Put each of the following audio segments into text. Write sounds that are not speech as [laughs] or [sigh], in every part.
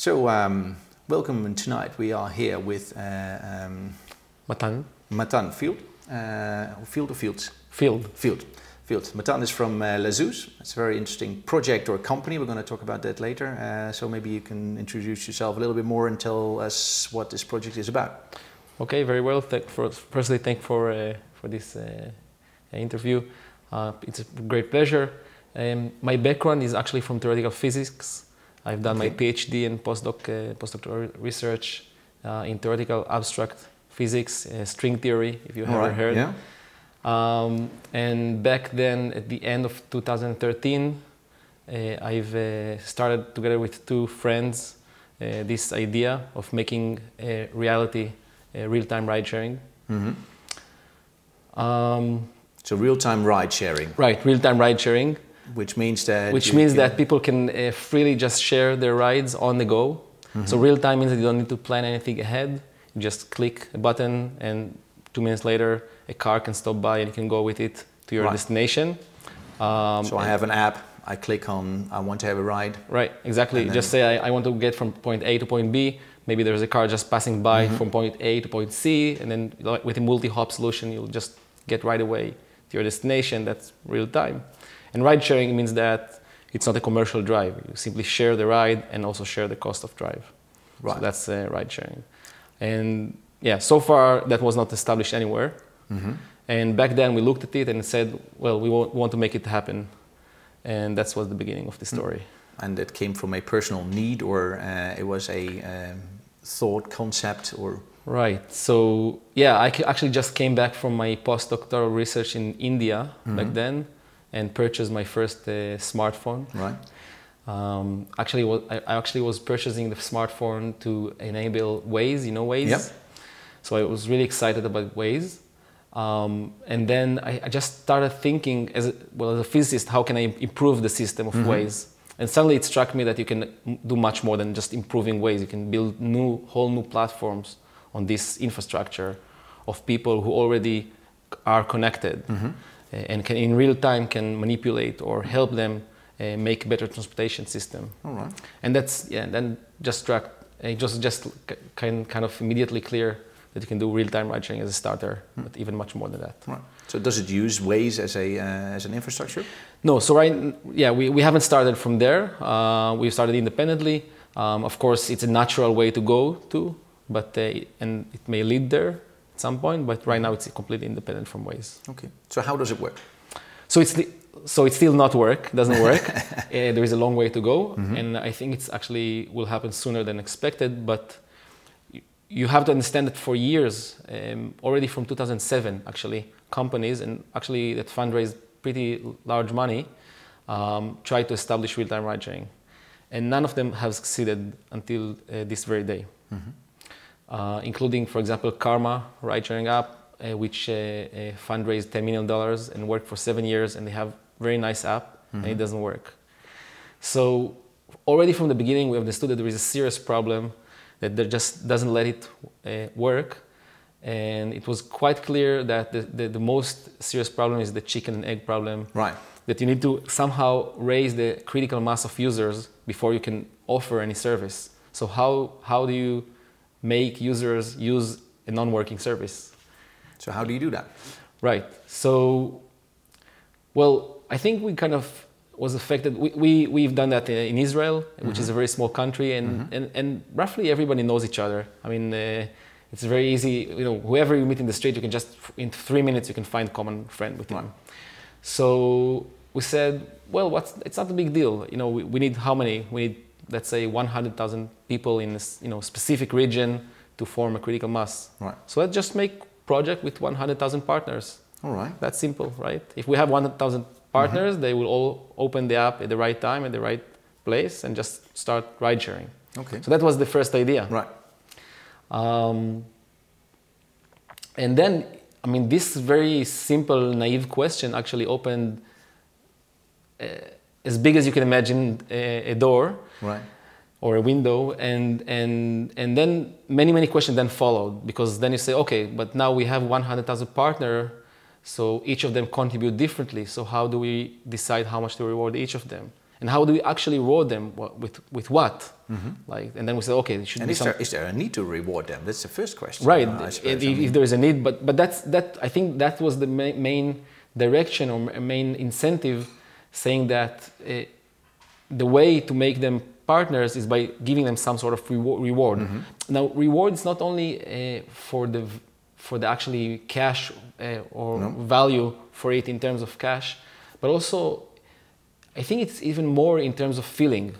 So, um, welcome and tonight. We are here with uh, um, Matan. Matan Field. Uh, field or Fields? Field. Field. Field. Matan is from uh, Lazooz. It's a very interesting project or company. We're going to talk about that later. Uh, so maybe you can introduce yourself a little bit more and tell us what this project is about. Okay, very well. Thank for, firstly, thank for uh, for this uh, interview. Uh, it's a great pleasure. Um, my background is actually from theoretical physics. I've done okay. my PhD and postdoc uh, postdoctoral research uh, in theoretical abstract physics, uh, string theory, if you have ever heard. Yeah. Um, and back then, at the end of 2013, uh, I've uh, started together with two friends uh, this idea of making a reality real-time ride sharing. Mm-hmm. Um, so real-time ride sharing. Right, real-time ride sharing. Which means that. Which means that people can uh, freely just share their rides on the go. Mm-hmm. So real-time means that you don't need to plan anything ahead. You just click a button, and two minutes later, a car can stop by, and you can go with it to your right. destination. Um, so I have an app. I click on I want to have a ride. Right, exactly. Just say I, I, want to get from point A to point B. Maybe there's a car just passing by mm-hmm. from point A to point C, and then with a multi-hop solution, you'll just get right away to your destination. That's real time. And ride sharing means that it's not a commercial drive. You simply share the ride and also share the cost of drive. Right. So that's uh, ride sharing. And yeah, so far that was not established anywhere. Mm-hmm. And back then we looked at it and said, well, we want to make it happen. And that's was the beginning of the story. And it came from a personal need, or uh, it was a um, thought concept, or Right. So yeah, I actually just came back from my postdoctoral research in India mm-hmm. back then, and purchased my first uh, smartphone. Right. Um, actually, I actually was purchasing the smartphone to enable Waze. You know Waze. Yep. So I was really excited about Waze. Um, and then I, I, just started thinking, as a, well as a physicist, how can I improve the system of mm-hmm. Waze? And suddenly it struck me that you can do much more than just improving Waze. You can build new, whole new platforms on this infrastructure of people who already are connected mm-hmm. And can in real time can manipulate or help them uh, make a better transportation system. All right. And that's yeah. Then just struck uh, just just kind kind of immediately clear that you can do real time ride sharing as a starter, mm. but even much more than that. Right. So does it use Waze as a uh, as an infrastructure? No. So right yeah we, we haven't started from there. Uh, we started independently. Um, of course, it's a natural way to go to but uh, and it may lead there at some point. But right now, it's completely independent from Waze. Okay. So how does it work? So it's the, so it still not work. Doesn't work. [laughs] uh, there is a long way to go, mm-hmm. and I think it's actually will happen sooner than expected. But you have to understand that for years, um, already from 2007, actually, companies and actually that fundraised pretty large money um, tried to establish real-time ride sharing, and none of them have succeeded until uh, this very day. Mm-hmm uh, including, for example, Carma ride-sharing app, uh, which uh, uh, fundraised $10 million and worked for seven years, and they have very nice app, mm-hmm. and it mm-hmm. doesn't work. So already from the beginning, we understood that there is a serious problem that there just doesn't let it uh, work. And it was quite clear that the, the, the, most serious problem is the chicken and egg problem. Right. That you need to somehow raise the critical mass of users before you can offer any service. So how, how do you make users use a non-working service. So how do you do that? Right. So, well, I think we kind of was affected. We, we, we've done that in Israel, which mm-hmm. is a very small country, and, mm-hmm. and, and roughly everybody knows each other. I mean, uh, it's very easy, you know, whoever you meet in the street, you can just, in three minutes, you can find a common friend with him. So we said, well, what's, it's not a big deal. You know, we, we need how many? We need let's say 100,000 people in a you know, specific region to form a critical mass. Right. So let's just make project with 100,000 partners. All right. That's simple, right? If we have 100,000 partners, mm-hmm. they will all open the app at the right time, at the right place, and just start ride sharing. Okay. So that was the first idea. Right. Um, and then, I mean, this very simple, naive question actually opened uh, as big as you can imagine a, a door right. or a window and and and then many many questions then followed because then you say okay but now we have 100000 partner so each of them contribute differently so how do we decide how much to reward each of them and how do we actually reward them with with what? Like, and then we say, okay, it should Mm-hmm. And be is some, there, is there a need to reward them? That's the first question. right uh, I if, if there is a need but but that's that i think that was the ma- main direction or main incentive saying that uh, the way to make them partners is by giving them some sort of rewa- reward Mm-hmm. now reward is not only uh, for the for the actually cash uh, or No. value for it in terms of cash but also i think it's even more in terms of feeling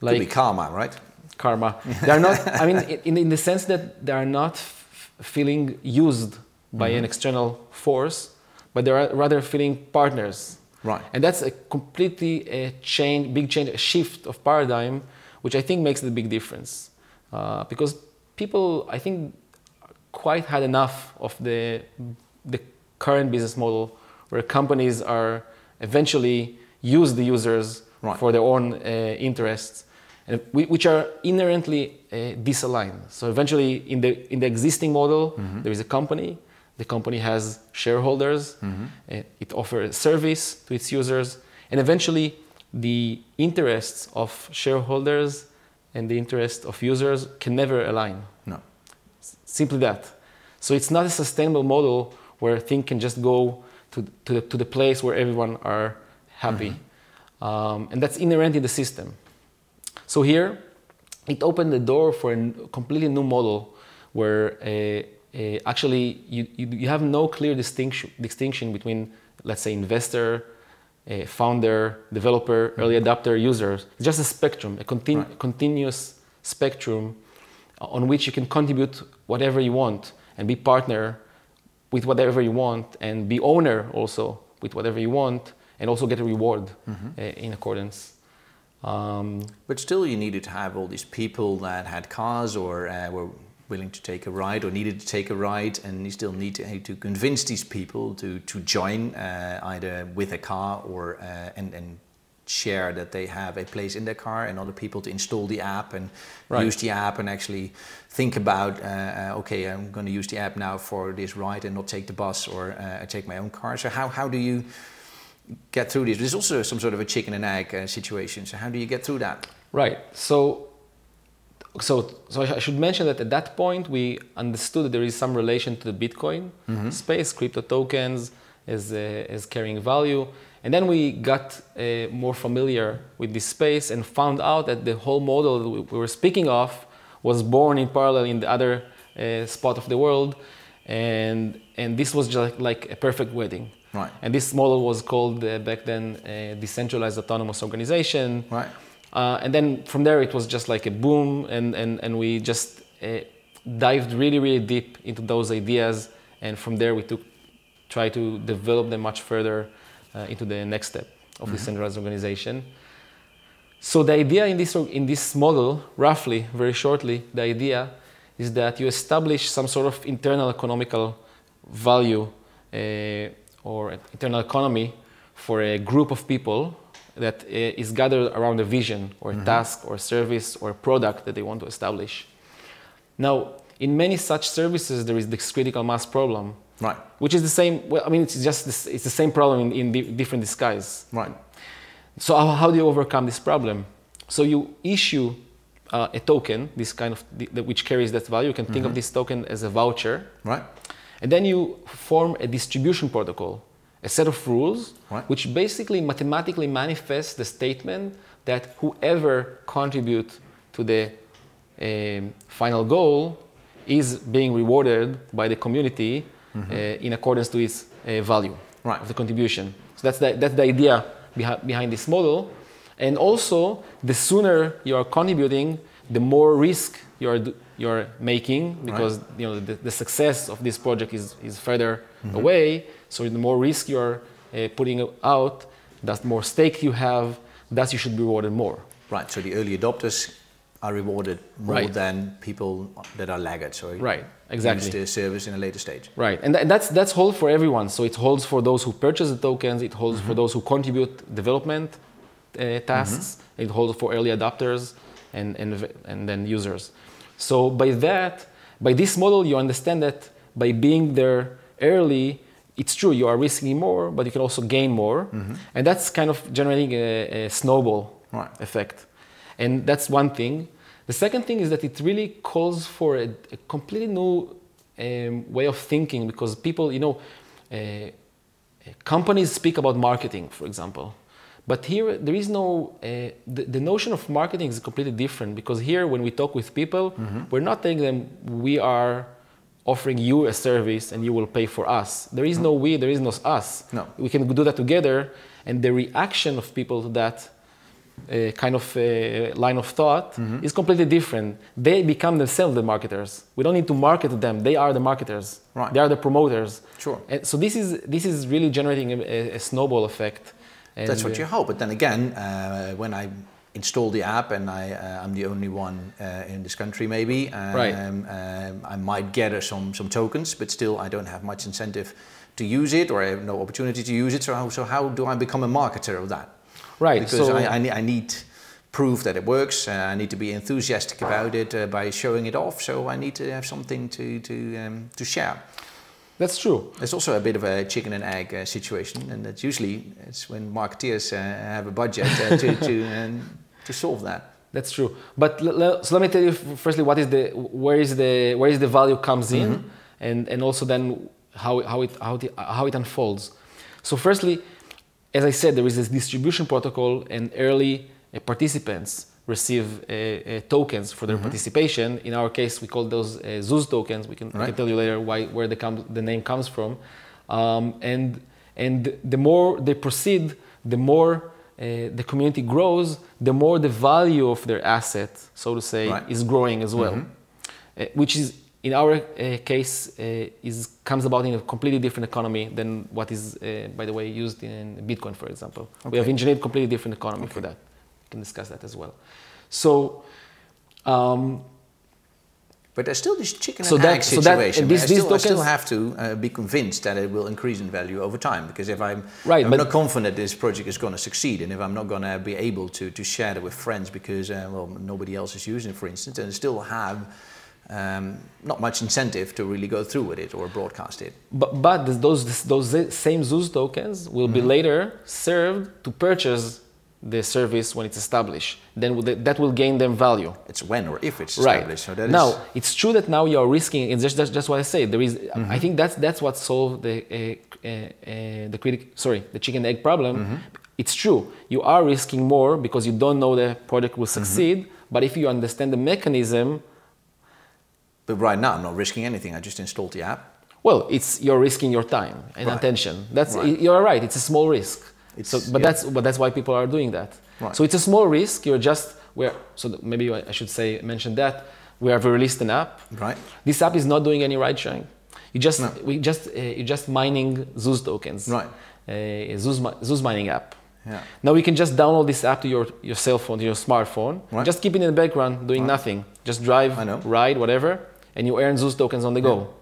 could be karma, right? karma. They are not. I mean, in, in the sense that they are not f- feeling used by Mm-hmm. an external force, but they are rather feeling partners. Right. And that's a completely a change, big change, a shift of paradigm, which I think makes the big difference. Uh, because people, I think, quite had enough of the the current business model, where companies are eventually use the users Right. for their own uh, interests, and we, which are inherently uh, disaligned. So eventually, in the in the existing model, there is a company. The company has shareholders. uh, it offers service to its users, and eventually, the interests of shareholders and the interests of users can never align. No. Simply that. So it's not a sustainable model where things can just go to, to, the, to the place where everyone are happy. Um, and that's inherent in the system. So here, it opened the door for a completely new model where uh, uh, actually you, you, you have no clear distinction, distinction between, let's say, investor, uh, founder, developer, early adopter, users. It's just a spectrum, a continu- Right. continuous spectrum on which you can contribute whatever you want and be partner with whatever you want and be owner also with whatever you want and also get a reward uh, in accordance. Um, But still, you needed to have all these people that had cars or uh, were willing to take a ride or needed to take a ride, and you still need to, to convince these people to, to join uh, either with a car or uh, and, and share that they have a place in their car, and other people to install the app and Right. use the app and actually think about uh, uh, okay, I'm going to use the app now for this ride and not take the bus or uh, take my own car. So how how do you get through this? There's also some sort of a chicken and egg uh, situation. So how do you get through that? Right. So, so, so I should mention that at that point we understood that there is some relation to the Bitcoin space, crypto tokens as uh, as carrying value, and then we got uh, more familiar with this space and found out that the whole model that we- we were speaking of was born in parallel in the other uh, spot of the world, and and this was just like a perfect wedding. Right. And this model was called uh, back then uh, decentralized autonomous organization. Right. Uh, and then from there it was just like a boom, and and and we just uh, dived really really deep into those ideas, and from there we took try to develop them much further uh, into the next step of decentralized organization. So the idea in this in this model, roughly, very shortly, the idea is that you establish some sort of internal economical value uh, or internal economy for a group of people that uh, gathered around a vision or a task or service or a product that they want to establish. Now, in many such services, there is this critical mass problem, Right. which is the same. Well, I mean, it's just this, it's the same problem in, in di- different disguise. Right. So how, how do you overcome this problem? So you issue uh, a token, this kind of the, which carries that value. You can think of this token as a voucher, Right. and then you form a distribution protocol, a set of rules, Right. which basically mathematically manifests the statement that whoever contribute to the um, final goal is being rewarded by the community uh, in accordance to its uh, value Right. of the contribution. So that's the, that's the idea behi- behind this model. And also, the sooner you are contributing, the more risk you are, d- you are making because you know, the, the success of this project is, is further away. So the more risk you are uh, putting out, that's more stake you have, thus you should be rewarded more. Right. So the early adopters are rewarded more Right. than people that are laggards. So Right, use exactly. the service in a later stage. Right, and tha- that's that's hold for everyone. So it holds for those who purchase the tokens. It holds for those who contribute development uh, tasks. It holds for early adopters and and and then users. So by that, by this model, you understand that by being there early, it's true you are risking more, but you can also gain more, Mm-hmm. and that's kind of generating a, a snowball Right. effect, and that's one thing. The second thing is that it really calls for a, a completely new um, way of thinking because people, you know, uh, companies speak about marketing, for example. But here, there is no, uh, the, the notion of marketing is completely different because here, when we talk with people, we're not telling them we are offering you a service and you will pay for us. There is no we, there is no us. No. We can do that together. And the reaction of people to that uh, kind of uh, line of thought Mm-hmm. is completely different. They become themselves the marketers. We don't need to market them. They are the marketers. Right. They are the promoters. Sure. And so this is this is really generating a- a snowball effect. And, That's what uh, you hope. But then again, uh, when I install the app and I, uh, I'm the only one uh, in this country, maybe, um, Right. um, I might gather some, some tokens, but still I don't have much incentive to use it or I have no opportunity to use it. So how, so how do I become a marketer of that? Right. Because so I, I, need, I need proof that it works. Uh, I need to be enthusiastic about it uh, by showing it off. So I need to have something to, to, um, to share. That's true. There's also a bit of a chicken and egg uh, situation, and that's usually it's when marketeers uh, have a budget uh, to to, um, to solve that. That's true. But so let me tell you firstly what is the where is the where is the value comes in, Mm-hmm. and and also then how how it how it, how it unfolds. So firstly, as I said, there is this distribution protocol, and early uh, participants receive uh, uh, tokens for their Mm-hmm. participation. In our case, we call those uh, Zooz tokens. We can, I can tell you later why where the, com- the name comes from, um, and and the more they proceed, the more uh, the community grows, the more the value of their asset, so to say, Right. is growing as well, Uh, which is in our uh, case uh, is comes about in a completely different economy than what is, uh, by the way, used in Bitcoin, for example. We have Okay. engineered completely different economy for that. Can discuss that as well. So. Um, But there's still this chicken So and that- egg so situation. these- I, still, I still have to uh, be convinced that it will increase in value over time. Because if I'm, Right, I'm not confident this project is going to succeed, and if I'm not going to be able to, to share it with friends because uh, well nobody else is using it, for instance, and still have um, not much incentive to really go through with it or broadcast it. But, but those, those same Zooz tokens will be later served to purchase the service when it's established. Then that will gain them value. It's when or if it's Right. established. So that now, is- it's true that now you are risking. It's just that's just what I say. There is. I think that's that's what solved the uh, uh, uh, the critic. Sorry, the chicken egg problem. It's true. You are risking more because you don't know the product will succeed. But if you understand the mechanism, But right now, I'm not risking anything. I just installed the app. Well, it's you're risking your time and Right. attention. That's Right. you're right. It's a small risk. It's- so, but yeah. that's but that's why people are doing that. Right. So it's a small risk. You're just we're so maybe I should say mention that we have released an app. Right. This app is not doing any ride sharing. You just No. we just uh, you're just mining Zooz tokens. Right. Uh, a Zooz, mi- mining app. Yeah. Now you can just download this app to your, your cell phone, to your smartphone. Right. Just keep it in the background, doing nothing. Just drive, ride, whatever, and you earn Zooz tokens on the go.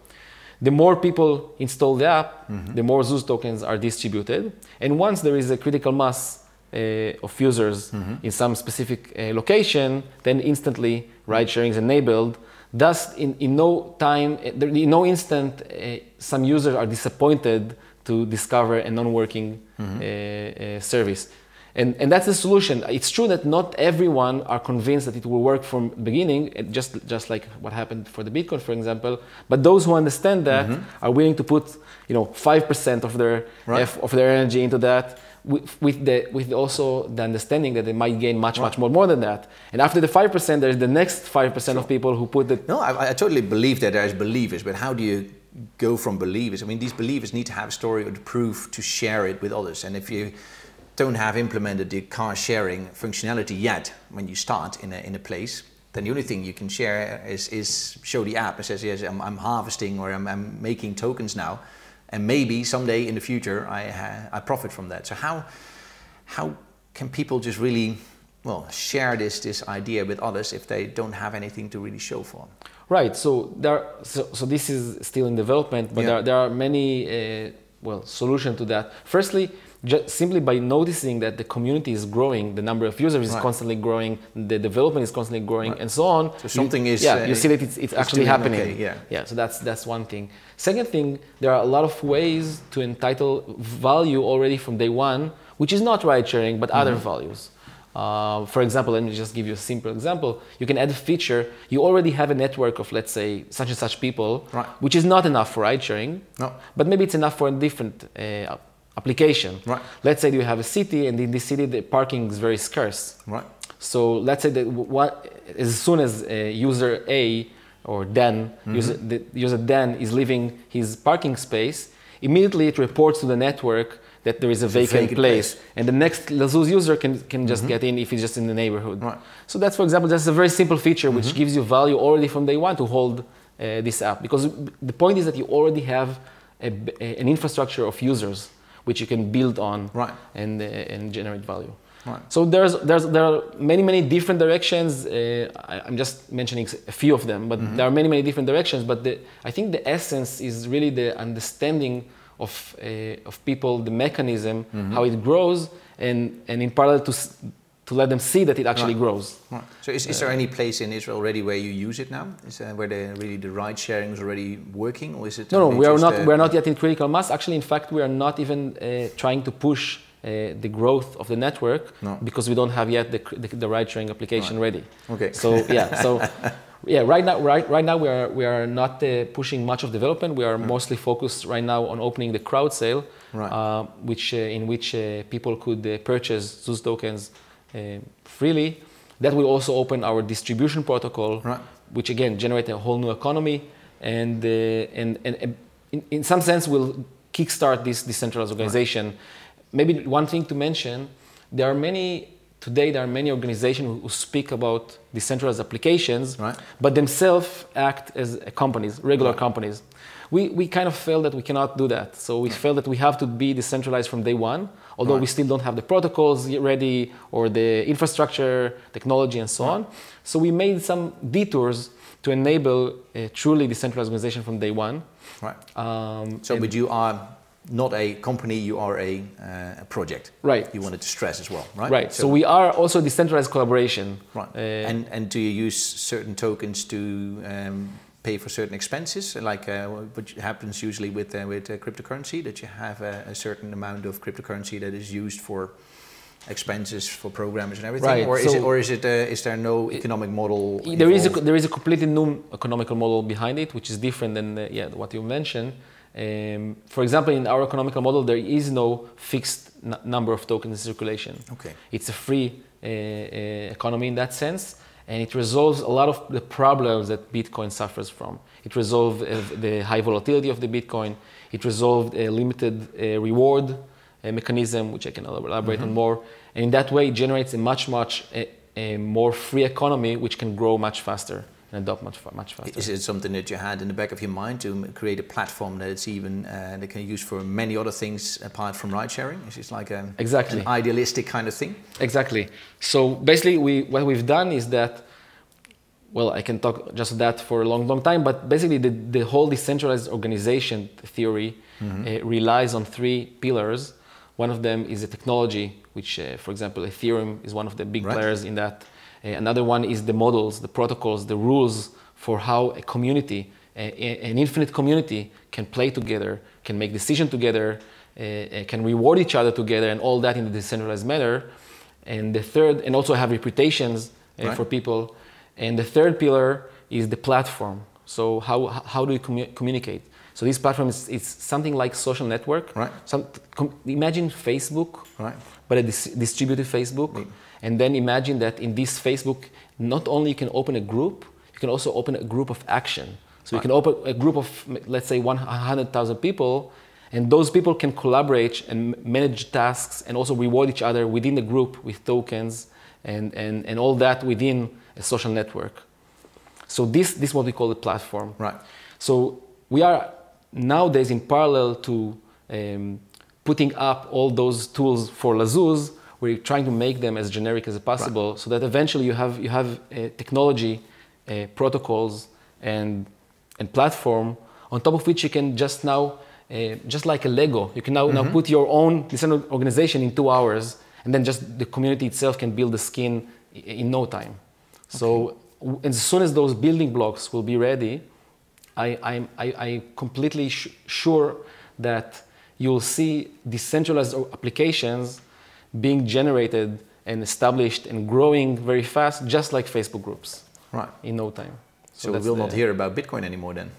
The more people install the app, Mm-hmm. the more Zooz tokens are distributed. And once there is a critical mass uh, of users Mm-hmm. in some specific uh, location, then instantly ride sharing is enabled. Thus, in, in no time, uh, in no instant, uh, some users are disappointed to discover a non-working Mm-hmm. uh, uh, service. And, and that's the solution. It's true that not everyone are convinced that it will work from beginning, just, just like what happened for the Bitcoin, for example. But those who understand that mm-hmm. are willing to put, you know, 5% of their, Right. eff- of their energy into that with, with, the, with also the understanding that they might gain much, much more, more than that. And after the 5%, there's the next 5% of people who put the No, I, I totally believe that there's believers, but how do you go from believers? I mean, these believers need to have a story or the proof to share it with others. And if you don't have implemented the car sharing functionality yet when you start in a, in a place, then the only thing you can share is, is show the app and says, yes, I'm, I'm harvesting or I'm, I'm making tokens now. And maybe someday in the future I, I profit from that. So how, how can people just really, well, share this, this idea with others if they don't have anything to really show for? Right. So there. Are, so, so this is still in development, but Yeah. there, there are many uh, well solutions to that. Firstly, just simply by noticing that the community is growing, the number of users is Right. constantly growing, the development is constantly growing, and so on. So something you, is, yeah, uh, you see that it's, it's it's actually happening. okay, yeah. yeah. So that's that's one thing. Second thing, there are a lot of ways to entitle value already from day one, which is not ride sharing, but other Mm-hmm. values. Uh, for example, let me just give you a simple example. You can add a feature. You already have a network of, let's say, such and such people, Right. which is not enough for ride sharing, No. but maybe it's enough for a different uh, application. Right. Let's say you have a city, and in this city the parking is very scarce. Right. So let's say that what, as soon as uh, user A or Dan, user, the user Dan is leaving his parking space, immediately it reports to the network that there is a vacant, vacant place. place. and the next Lazooz user can, can just get in if he's just in the neighborhood. Right. So that's, for example, just a very simple feature which gives you value already from day one to hold uh, this app because the point is that you already have a, a- an infrastructure of users which you can build on Right. and, uh, and generate value. Right. So there's, there's, there are many, many different directions. Uh, I, I'm just mentioning a few of them, but there are many, many different directions. But the, I think the essence is really the understanding of, uh, of people, the mechanism, how it grows, and, and in parallel to, to let them see that it actually Right. grows. Right. So is, is there any place in Israel already where you use it now? Is uh, where the, really the ride sharing is already working, or is it? No, no, we are not. uh, we are not yet in critical mass. Actually, in fact, we are not even uh, trying to push uh, the growth of the network No. because we don't have yet the, the, the ride sharing application ready. Okay. So [laughs] yeah, so yeah, right now, right, right now we are we are not uh, pushing much of development. We are mostly focused right now on opening the crowd sale, Right. uh, which uh, in which uh, people could uh, purchase Zooz tokens freely. That will also open our distribution protocol, Right. which again generate a whole new economy, and uh, and and uh, in, in some sense will kickstart this decentralized organization. Maybe one thing to mention: there are many today. There are many organizations who, who speak about decentralized applications, Right. but themselves act as companies, regular Right. companies. We, we kind of felt that we cannot do that. So we felt that we have to be decentralized from day one, although we still don't have the protocols ready or the infrastructure, technology, and so on. So we made some detours to enable a truly decentralized organization from day one. Right. Um, So, but you are not a company; you are a, uh, a project. Right. You wanted to stress as well, right? right. So, we are also decentralized collaboration. Right. Uh, and and do you use certain tokens to um, pay for certain expenses, like uh, what happens usually with uh, with uh, cryptocurrency, that you have a, a certain amount of cryptocurrency that is used for expenses for programmers and everything, Right, or is it or is it uh, is there no economic model? there is a, involved? there is a completely new economical model behind it, which is different than uh, yeah what you mentioned. Um, for example, in our economical model, there is no fixed n- number of tokens in circulation. Okay. It's a free uh, uh, economy in that sense, and it resolves a lot of the problems that Bitcoin suffers from. It resolved uh, the high volatility of the Bitcoin. It resolved a limited uh, reward uh, mechanism, which I can elaborate on more. And in that way, it generates a much, much a, a more free economy, which can grow much faster and adopt much, much faster. Is it something that you had in the back of your mind to create a platform that it's even uh, that can use for many other things apart from ride sharing? Is it like a, Exactly. an idealistic kind of thing? Exactly. So basically, we, what we've done is that, well, I can talk just that for a long, long time, but basically, the, the whole decentralized organization theory uh, relies on three pillars. One of them is a technology, which, uh, for example, Ethereum is one of the big Right. players in that. Uh, another one is the models, the protocols, the rules for how a community, a, an infinite community, can play together, can make decisions together, uh, uh, can reward each other together, and all that in a decentralized manner. And the third, and also have reputations uh, Right. for people. And the third pillar is the platform. So how, how do you commu- communicate? So this platform is it's something like social network. Right. Some, com, imagine Facebook, Right. but a dis- distributed Facebook. And then imagine that in this Facebook, not only you can open a group, you can also open a group of action. So you can open a group of, let's say, 100,000 people, and those people can collaborate and manage tasks and also reward each other within the group with tokens and, and, and all that within a social network. So this, this is what we call the platform. Right. So we are nowadays in parallel to um, putting up all those tools for Lazooz, we're trying to make them as generic as possible so that eventually you have, you have uh, technology, uh, protocols, and, and platform on top of which you can just now uh, just like a Lego. You can now, now put your own decentralized organization in two hours, and then just the community itself can build the skin in no time. So w- as soon as those building blocks will be ready, I, I'm I, I completely sh- sure that you'll see decentralized applications being generated and established and growing very fast, just like Facebook groups Right. in no time. So, that's we'll not hear about Bitcoin anymore then.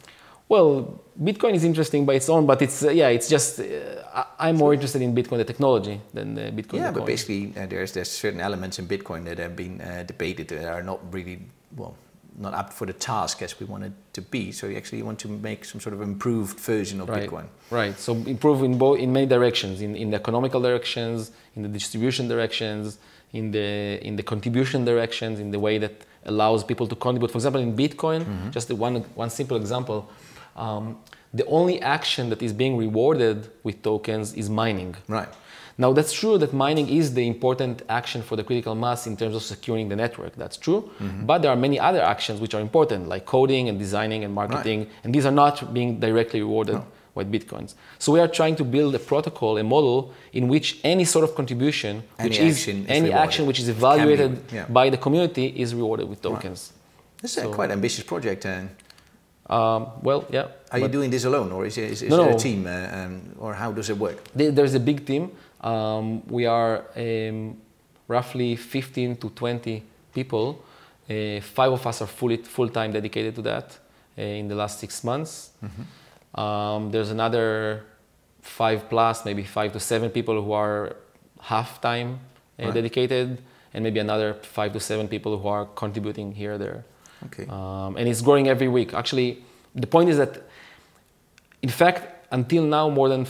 Well, Bitcoin is interesting by its own, but it's uh, yeah, it's just uh, I'm more interested in Bitcoin the technology than the Bitcoin. Yeah, but coin. basically, uh, there's there's certain elements in Bitcoin that have been uh, debated that are not really well, not up for the task as we want it to be. So you actually want to make some sort of improved version of right, Bitcoin. right. So improve in both in many directions, in, in the economical directions, in the distribution directions, in the in the contribution directions, in the way that allows people to contribute. For example, in Bitcoin, Mm-hmm. just the one one simple example. Um, the only action that is being rewarded with tokens is mining. Right. Now, that's true that mining is the important action for the critical mass in terms of securing the network. That's true. But there are many other actions which are important, like coding and designing and marketing, and these are not being directly rewarded with bitcoins. So we are trying to build a protocol, a model in which any sort of contribution, Any which is any rewarded. action which is Can be, evaluated yeah. by the community, is rewarded with tokens. This is a quite ambitious project. And Um, well, yeah. are you doing this alone, or is, is, is No, there a team, uh, um, or how does it work? There's a big team. Um, we are um, roughly 15 to 20 people. Uh, five of us are fully full time dedicated to that uh, in the last six months. Um, there's another five plus, maybe five to seven people who are half time uh, Right. dedicated, and maybe another five to seven people who are contributing here or there. Okay. Um, and it's growing every week. Actually, the point is that, in fact, until now, more than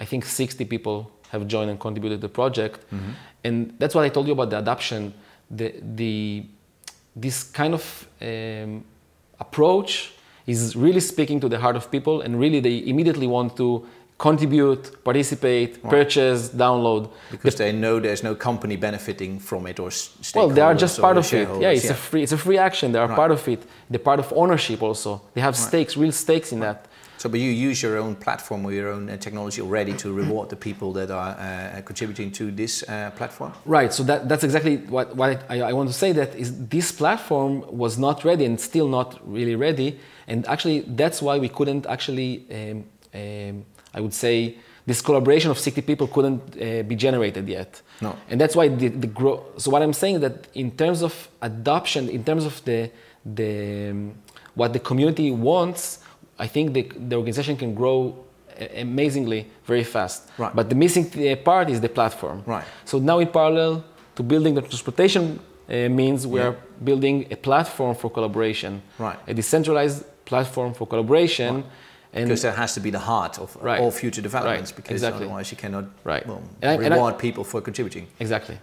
I think 60 people have joined and contributed to the project, and that's what I told you about the adoption. The the this kind of um, approach is really speaking to the heart of people, and really they immediately want to contribute, participate, purchase, download. because they know there's no company benefiting from it or s- Well, they are just part of it. Yeah, it's a free it's a free action. They are Right. part of it. They're part of ownership also. They have stakes, real stakes in that. So, but you use your own platform or your own uh, technology already to reward the people that are uh, contributing to this uh, platform? Right. So that, that's exactly what, what I, I want to say. That is this platform was not ready and still not really ready. And actually, that's why we couldn't actually, um, um, I would say, this collaboration of 60 people couldn't uh, be generated yet. No. And that's why the, the grow. So what I'm saying that in terms of adoption, in terms of the the um, what the community wants, I think the, the organization can grow amazingly very fast. Right. But the missing uh, part is the platform. Right. So now in parallel to building the transportation uh, means we Yeah. are building a platform for collaboration. Right. A decentralized platform for collaboration. And Because that has to be the heart of Right. all future developments, Right. because Exactly. otherwise you cannot Right. well, And I- and I- reward people for contributing. Exactly.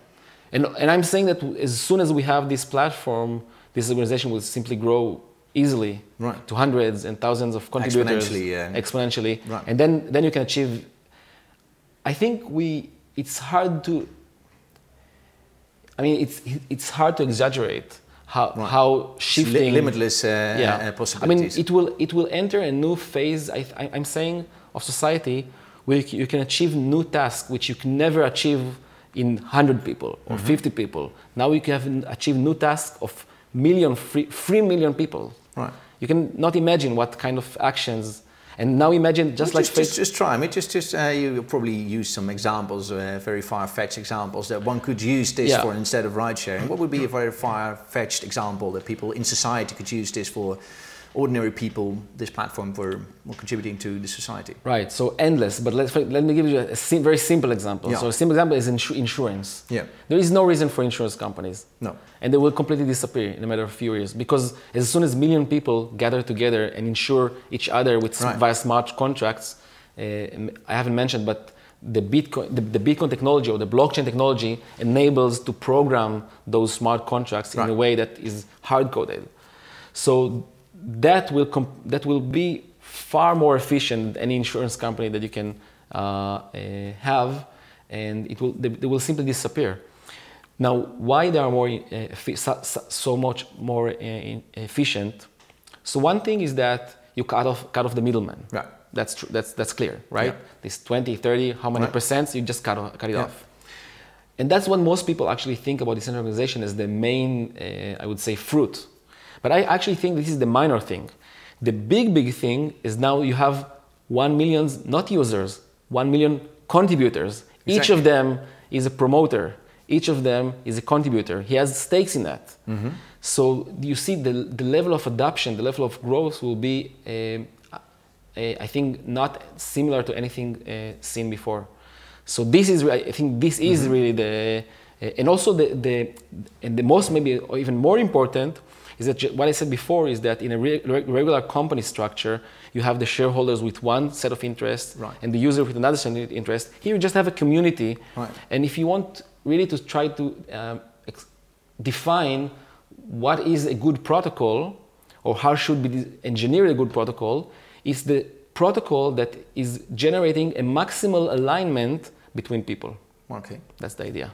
And, and I'm saying that as soon as we have this platform, this organization will simply grow easily Right. to hundreds and thousands of contributors Exponentially, yeah. exponentially. Right. and then then you can achieve. I think we it's hard to. I mean, it's it's hard to exaggerate how Right. how shifting limitless uh, yeah. uh, I mean, it will it will enter a new phase. I, I, I'm saying of society where you can, you can achieve new tasks which you can never achieve in 100 people or 50 people. Now you can achieve new tasks of million, three, three million people. Right. You can not imagine what kind of actions. And now imagine just Well, like just, just, just try. I mean, just, just uh, you probably use some examples, uh, very far-fetched examples that one could use this Yeah. for instead of ride sharing. What would be a very far-fetched example that people in society could use this for? Ordinary people, this platform for contributing to the society. Right, so endless. But let's, let me give you a sim- very simple example. Yeah. So a simple example is insu- insurance. Yeah. There is no reason for insurance companies. No. And they will completely disappear in a matter of few years because as soon as million people gather together and insure each other with Right. via smart contracts, uh, I haven't mentioned, but the Bitcoin, the, the Bitcoin technology or the blockchain technology enables to program those smart contracts in a way that is hard coded. So that will comp- that will be far more efficient than any insurance company that you can uh, uh, have, and it will they, they will simply disappear. Now, why they are more uh, so, so- much more uh, efficient? So one thing is that you cut off cut off the middleman. Right. That's true. That's that's clear, right? Yeah. This 20, 30, how many Right. percents? You just cut, o- cut it Yeah. off. And that's what most people actually think about decentralization as the main, uh, I would say, fruit. But I actually think this is the minor thing. The big, big thing is now you have 1 million, not users, 1 million contributors. Each of them is a promoter. Each of them is a contributor. He has stakes in that. Mm-hmm. So you see the, the level of adoption, the level of growth will be, um, uh, I think, not similar to anything uh, seen before. So this is, I think, this is Mm-hmm. really the, uh, and also the, the, and the most maybe or even more important is that what I said before is that in a re- re- regular company structure, you have the shareholders with one set of interests Right. and the user with another set of interests. Here you just have a community, Right. and if you want really to try to um, ex- define what is a good protocol or how should be engineered a good protocol, it's the protocol that is generating a maximal alignment between people. Okay. That's the idea.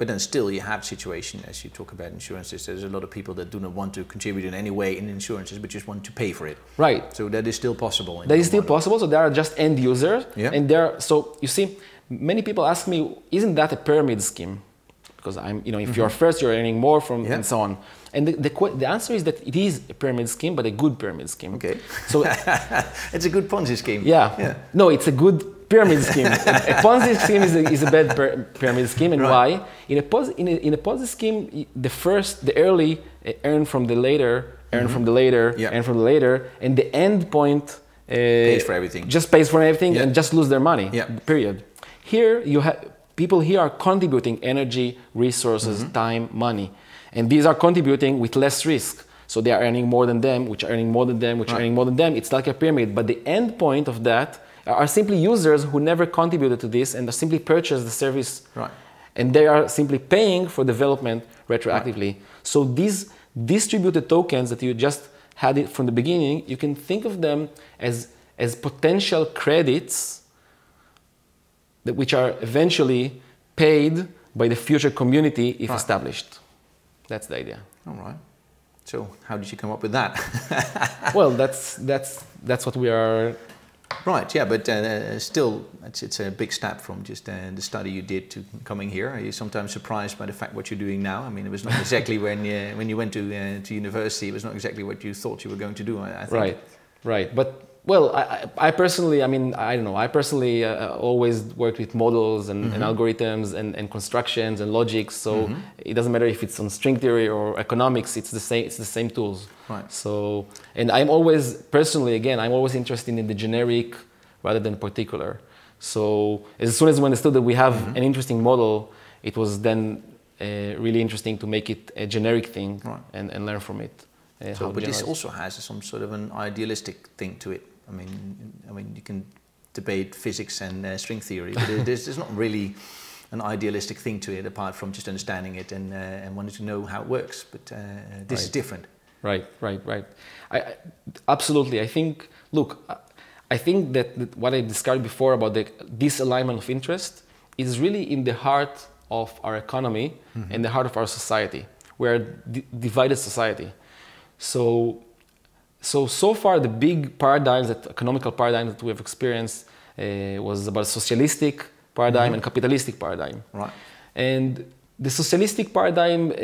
But then still you have situation, as you talk about insurances, there's a lot of people that do not want to contribute in any way in insurances, but just want to pay for it. Right. So that is still possible. That is still model. possible. So there are just end users, Yeah. and there. So you see, many people ask me, "Isn't that a pyramid scheme?" Because I'm, you know, if you're first, you're earning more from, Mm-hmm. Yeah. and so on. And the, the, the answer is that it is a pyramid scheme, but a good pyramid scheme. Okay. So [laughs] it's a good Ponzi scheme. yeah, Yeah. no, it's a good pyramid scheme. a, [laughs] Ponzi scheme is a, is a bad pyra- pyramid scheme, and Right. why? In a, Ponzi, in a in a Ponzi scheme, the first, the early uh, earn from the later, earn from the later. Yeah. earn from the later, and the end point uh, Pays for everything. Just pays for everything Yeah. and just lose their money. Yeah. Period. Here you have people here are contributing energy, resources, Mm-hmm. time, money, and these are contributing with less risk. So they are earning more than them, which are earning more than them, which are earning more than them. It's like a pyramid. But the end point of that are simply users who never contributed to this and simply purchased the service. Right. And they are simply paying for development retroactively. So these distributed tokens that you just had it from the beginning, you can think of them as, as potential credits that which are eventually paid by the future community if Right. established. That's the idea. All right. So how did you come up with that? [laughs] well, that's that's that's what we are. Right. Yeah. But uh, still, it's, it's a big step from just uh, the study you did to coming here. Are you sometimes surprised by the fact what you're doing now? I mean, it was not [laughs] exactly when you, when you went to uh, to university. It was not exactly what you thought you were going to do. I, I think. Right, right. But well, I, I I personally, I mean, I don't know. I personally uh, always worked with models and, and algorithms and, and constructions and logics. So it doesn't matter if it's on string theory or economics. It's the same. It's the same tools. Right. So, and I'm always personally, again, I'm always interested in the generic rather than particular. So as soon as we understood that we have an interesting model, it was then uh, really interesting to make it a generic thing Right. and, and learn from it. Uh, So, but this also has some sort of an idealistic thing to it. I mean, I mean, you can debate physics and uh, string theory, but there's, there's not really an idealistic thing to it apart from just understanding it and, uh, and wanting to know how it works. But uh, this is different. Right, right, right. I, I absolutely. I think. Look, I- think that, that what I described before about the disalignment of interest is really in the heart of our economy and the heart of our society. We're a divided society. So, so so far the big paradigms that economical paradigm that we have experienced uh, was about socialistic paradigm and capitalistic paradigm. Right. And the socialistic paradigm uh,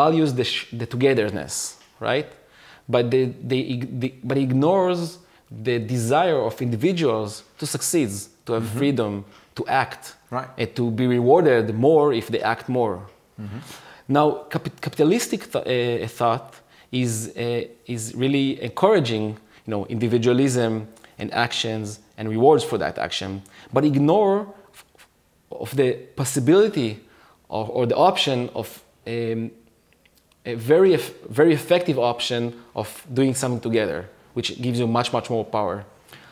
values the, sh- the togetherness, right? But, they, they, they, but ignores the desire of individuals to succeed, to have freedom, to act, Right. and to be rewarded more if they act more. Now, capi- capitalistic th- uh, thought is, uh, is really encouraging you know, individualism and actions and rewards for that action, but ignore of the possibility of, or the option of um, a very, very effective option of doing something together, which gives you much, much more power.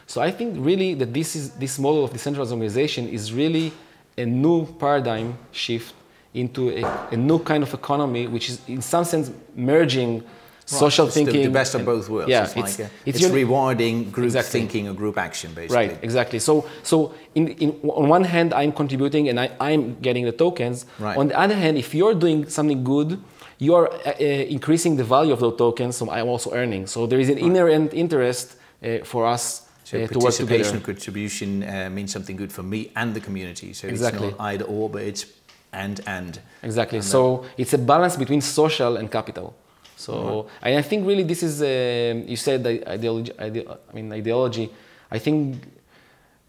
So I think really that this, is, this model of decentralized organization is really a new paradigm shift into a, a new kind of economy, which is in some sense merging social It's thinking. The, best of and- both worlds. Yeah, it's, like a, it's, uni- rewarding group Exactly. thinking or group action, basically. Right, exactly. So, so in, in, on one hand, I'm contributing and I, I'm getting the tokens. Right. On the other hand, if you're doing something good, you are uh, uh, increasing the value of those tokens, so I'm also earning. So there is an inherent interest uh, for us So uh, to work participation contribution uh, means something good for me and the community. So Exactly. it's not either or, but it's and and. Exactly. And so it's a balance between social and capital. So and I think really this is um you said ideology. ide- I mean ideology. I think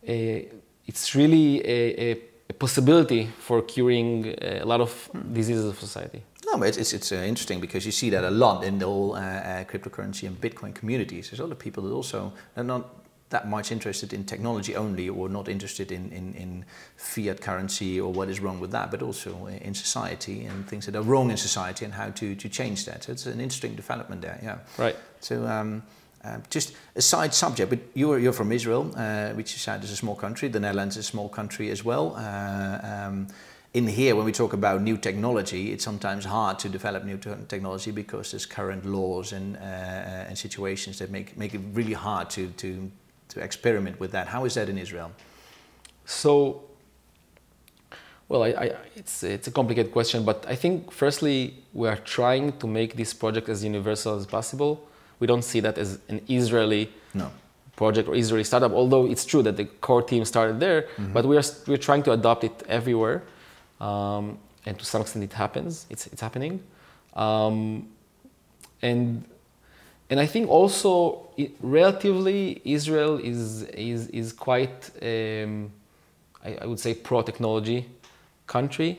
uh, it's really a, a, possibility for curing uh, a lot of diseases of society. No, but it's, it's, it's uh, interesting because you see that a lot in the whole uh, uh, cryptocurrency and Bitcoin communities. There's a lot of people that also are not that much interested in technology only or not interested in, in, in fiat currency or what is wrong with that, but also in society and things that are wrong in society and how to, to change that. So it's an interesting development there, yeah. Right. So um, uh, just a side subject, but you're, you're from Israel, uh, which said is a small country. The Netherlands is a small country as well. Uh, um, in here, when we talk about new technology, it's sometimes hard to develop new technology because there's current laws and, uh, uh, and situations that make, make it really hard to, to, to experiment with that. How is that in Israel? So, well, I, I, it's, it's a complicated question, but I think firstly, we are trying to make this project as universal as possible. We don't see that as an Israeli No. project or Israeli startup, although it's true that the core team started there, but we are, we're trying to adopt it everywhere. Um, and to some extent, it happens, it's, it's happening. Um, and and I think also it, relatively Israel is is is quite um, I, I would say pro technology country.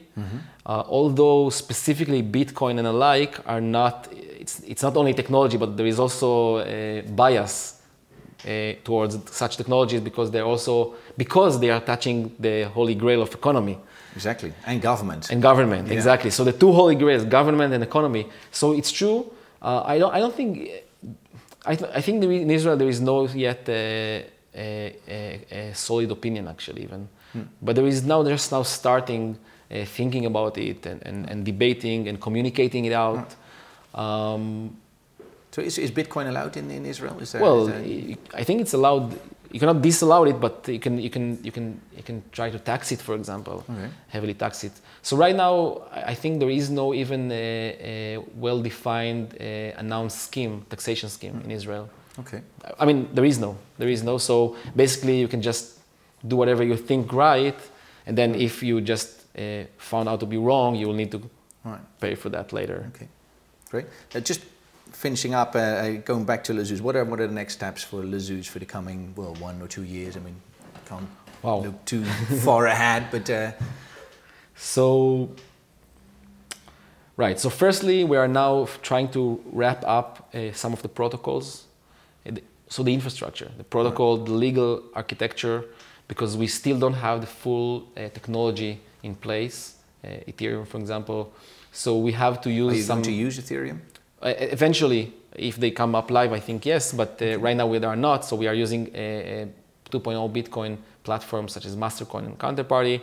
Uh, although specifically Bitcoin and alike are not it's it's not only technology but there is also a bias uh, towards such technologies because they're also because they are touching the holy grail of economy Exactly. And government. and government Yeah. exactly so the two holy grails government and economy so it's true uh, i don't i don't think i, th- I think in israel there is no yet uh, a, a, a solid opinion actually even but there is now just now starting uh, thinking about it and, and, and debating and communicating it out um, so is, is Bitcoin allowed in, in Israel? Is there, well, is there- I think it's allowed. You cannot disallow it, but you can you can you can you can try to tax it, for example, Okay. heavily tax it. So right now, I think there is no even a, a well-defined uh, announced scheme, taxation scheme in Israel. okay. I mean, there is no, there is no. So basically, you can just do whatever you think right, and then if you just uh, found out to be wrong, you will need to right. pay for that later. Okay, great. Uh, just finishing up, uh, uh, going back to Lazooz, what are, what are the next steps for Lazooz for the coming, well, one or two years? I mean, can't Wow. look too far ahead, but uh, So, right. So, firstly, we are now trying to wrap up uh, some of the protocols. Uh, So, the infrastructure, the protocol, the legal architecture, because we still don't have the full uh, technology in place, uh, Ethereum, for example. So, we have to use are you some. going to use Ethereum? Uh, eventually, if they come up live, I think yes, but uh, right now we are not. So we are using a, a 2.0 Bitcoin platforms such as Mastercoin and Counterparty,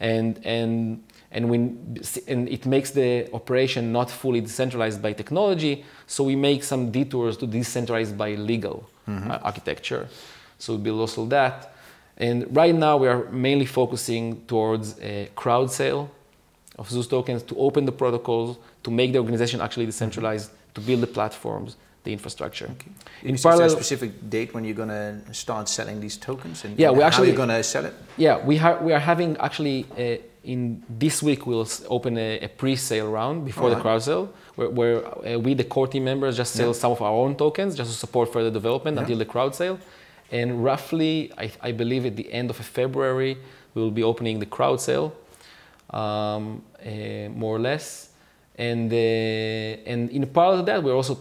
and and and when and it makes the operation not fully decentralized by technology. So we make some detours to decentralize by legal uh, architecture. So we build also that. And right now we are mainly focusing towards a crowd sale of Zooz tokens to open the protocols, to make the organization actually decentralized, to build the platforms, the infrastructure. In is there a parallel, specific date when you're going to start selling these tokens? And Yeah, we actually- going to sell it? yeah, we, ha- we are having actually uh, in this week we'll open a, a pre-sale round before the crowd sale, where, where uh, we the core team members just sell Yeah. some of our own tokens just to support further development Yeah. until the crowd sale, and roughly I, I believe at the end of February we will be opening the crowd sale, um, uh, more or less, and uh, and in parallel to that we're also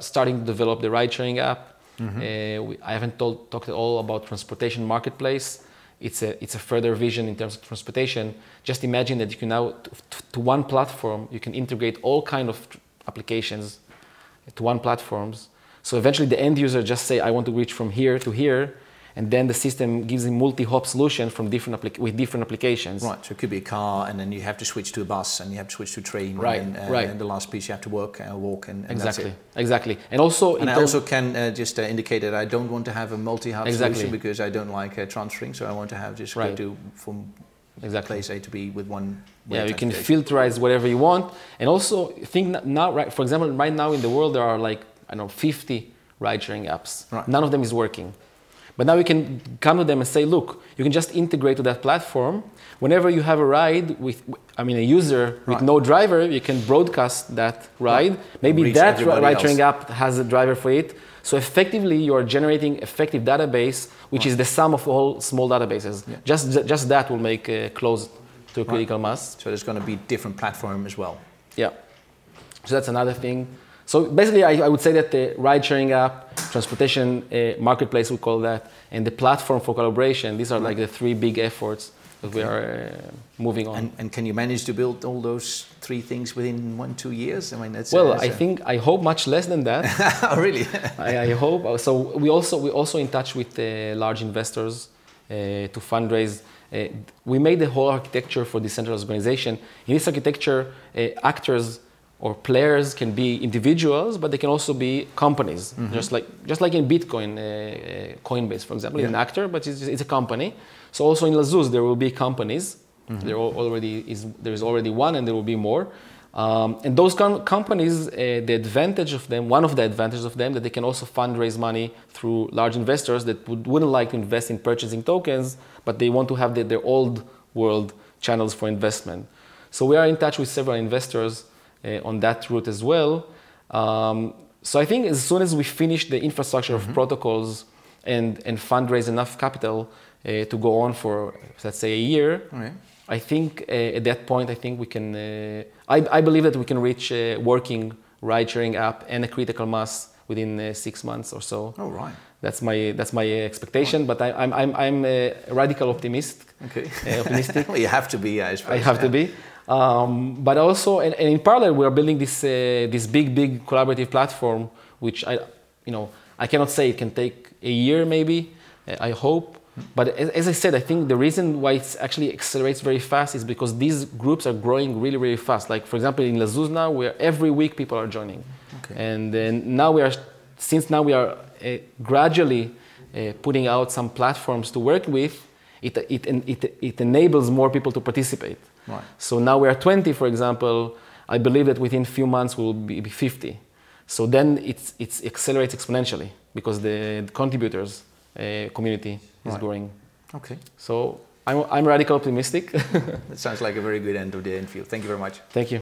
starting to develop the ride-sharing app. Mm-hmm. Uh, we, I haven't told, talked at all about transportation marketplace. It's a it's a further vision in terms of transportation. Just imagine that you can now to, to one platform you can integrate all kind of tr- applications to one platforms. So eventually the end user just say I want to reach from here to here, and then the system gives a multi-hop solution from different applic- with different applications. Right, so it could be a car, and then you have to switch to a bus, and you have to switch to a train, Right, and, uh, right. and the last piece you have to work, uh, walk, and, and that's Exactly, it. exactly, and also And I also can uh, just uh, indicate that I don't want to have a multi-hop Exactly. solution because I don't like uh, transferring. So I want to have just Right. go to from exactly. place A to B with one. yeah you can filterize whatever you want and also think now right for example right now in the world there are like i don't know 50 ride sharing apps Right. none of them is working But now you can come to them and say, look, you can just integrate to that platform. Whenever you have a ride with, I mean, a user with no driver, you can broadcast that ride. Maybe Reach that ride sharing app has a driver for it. So effectively, you are generating effective database, which is the sum of all small databases. Just, just that will make uh, close to critical mass. So there's going to be different platform as well. Yeah. So that's another thing. So basically, I, I would say that the ride sharing app, transportation uh, marketplace, we call that, and the platform for collaboration, these are like the three big efforts that we are uh, moving on. And, and can you manage to build all those three things within one, two years? I mean, that's well, that's I think, I hope much less than that. [laughs] oh, really? [laughs] I, I hope. So we also we also in touch with uh, large investors uh, to fundraise. Uh, we made the whole architecture for decentralized organization. In this architecture, uh, actors or players can be individuals, but they can also be companies. Just like just like in Bitcoin, uh, uh, Coinbase, for example, is an actor, but it's, it's a company. So also in Lazooz, there will be companies. There already is there is already one, and there will be more. Um, and those com- companies, uh, the advantage of them, one of the advantages of them, that they can also fundraise money through large investors that would, wouldn't like to invest in purchasing tokens, but they want to have the, their old world channels for investment. So we are in touch with several investors on that route as well. Um, so I think as soon as we finish the infrastructure of protocols and, and fundraise enough capital uh, to go on for, let's say, a year, Okay. I think uh, at that point, I think we can. Uh, I, I believe that we can reach a working ride-sharing app and a critical mass within uh, six months or so. Oh, right. That's my that's my expectation. But I, I'm I'm I'm a radical optimist. Okay. Uh, optimistic. [laughs] well, you have to be, I suppose. I have to be. Um, but also, and, and in parallel, we are building this uh, this big, big collaborative platform, which I, you know, I cannot say it can take a year, maybe. uh, I hope. But as, as I said, I think the reason why it actually accelerates very fast is because these groups are growing really, really fast. Like for example, in Lazooz now, where every week people are joining, Okay. and then now we are, since now we are uh, gradually uh, putting out some platforms to work with, it, it, it, it enables more people to participate. Right. So now we are 20, for example. I believe that within a few months we will be be 50. So then it's, it's accelerates exponentially because the, the contributors uh, community is Right. growing. Okay. So I'm, I'm radical optimistic. [laughs] That sounds like a very good end of the interview. Thank you very much. Thank you.